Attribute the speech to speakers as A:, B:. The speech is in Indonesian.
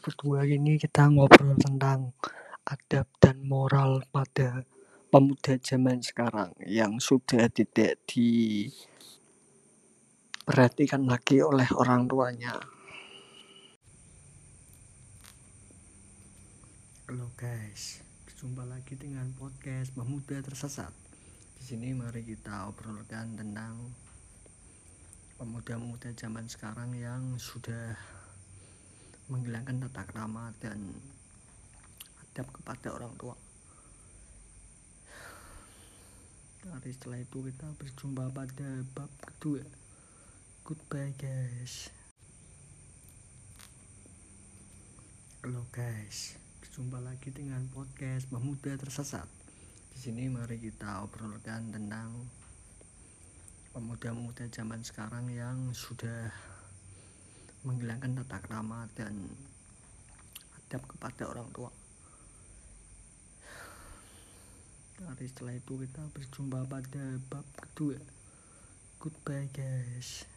A: berdua ini kita ngobrol tentang adab dan moral pada pemuda zaman sekarang yang sudah tidak diperhatikan lagi oleh orang tuanya. Halo guys, berjumpa lagi dengan podcast Pemuda Tersesat. Di sini mari kita obrolkan tentang pemuda-pemuda zaman sekarang yang sudah menghilangkan tata krama dan adab kepada orang tua. Hari setelah itu kita berjumpa pada bab kedua. Goodbye guys. Halo guys, berjumpa lagi dengan podcast Pemuda Tersesat. Di sini mari kita obrolkan tentang pemuda-pemuda zaman sekarang yang sudah menghilangkan tata krama dan adab kepada orang tua. Hari setelah itu kita berjumpa pada bab kedua. Goodbye guys.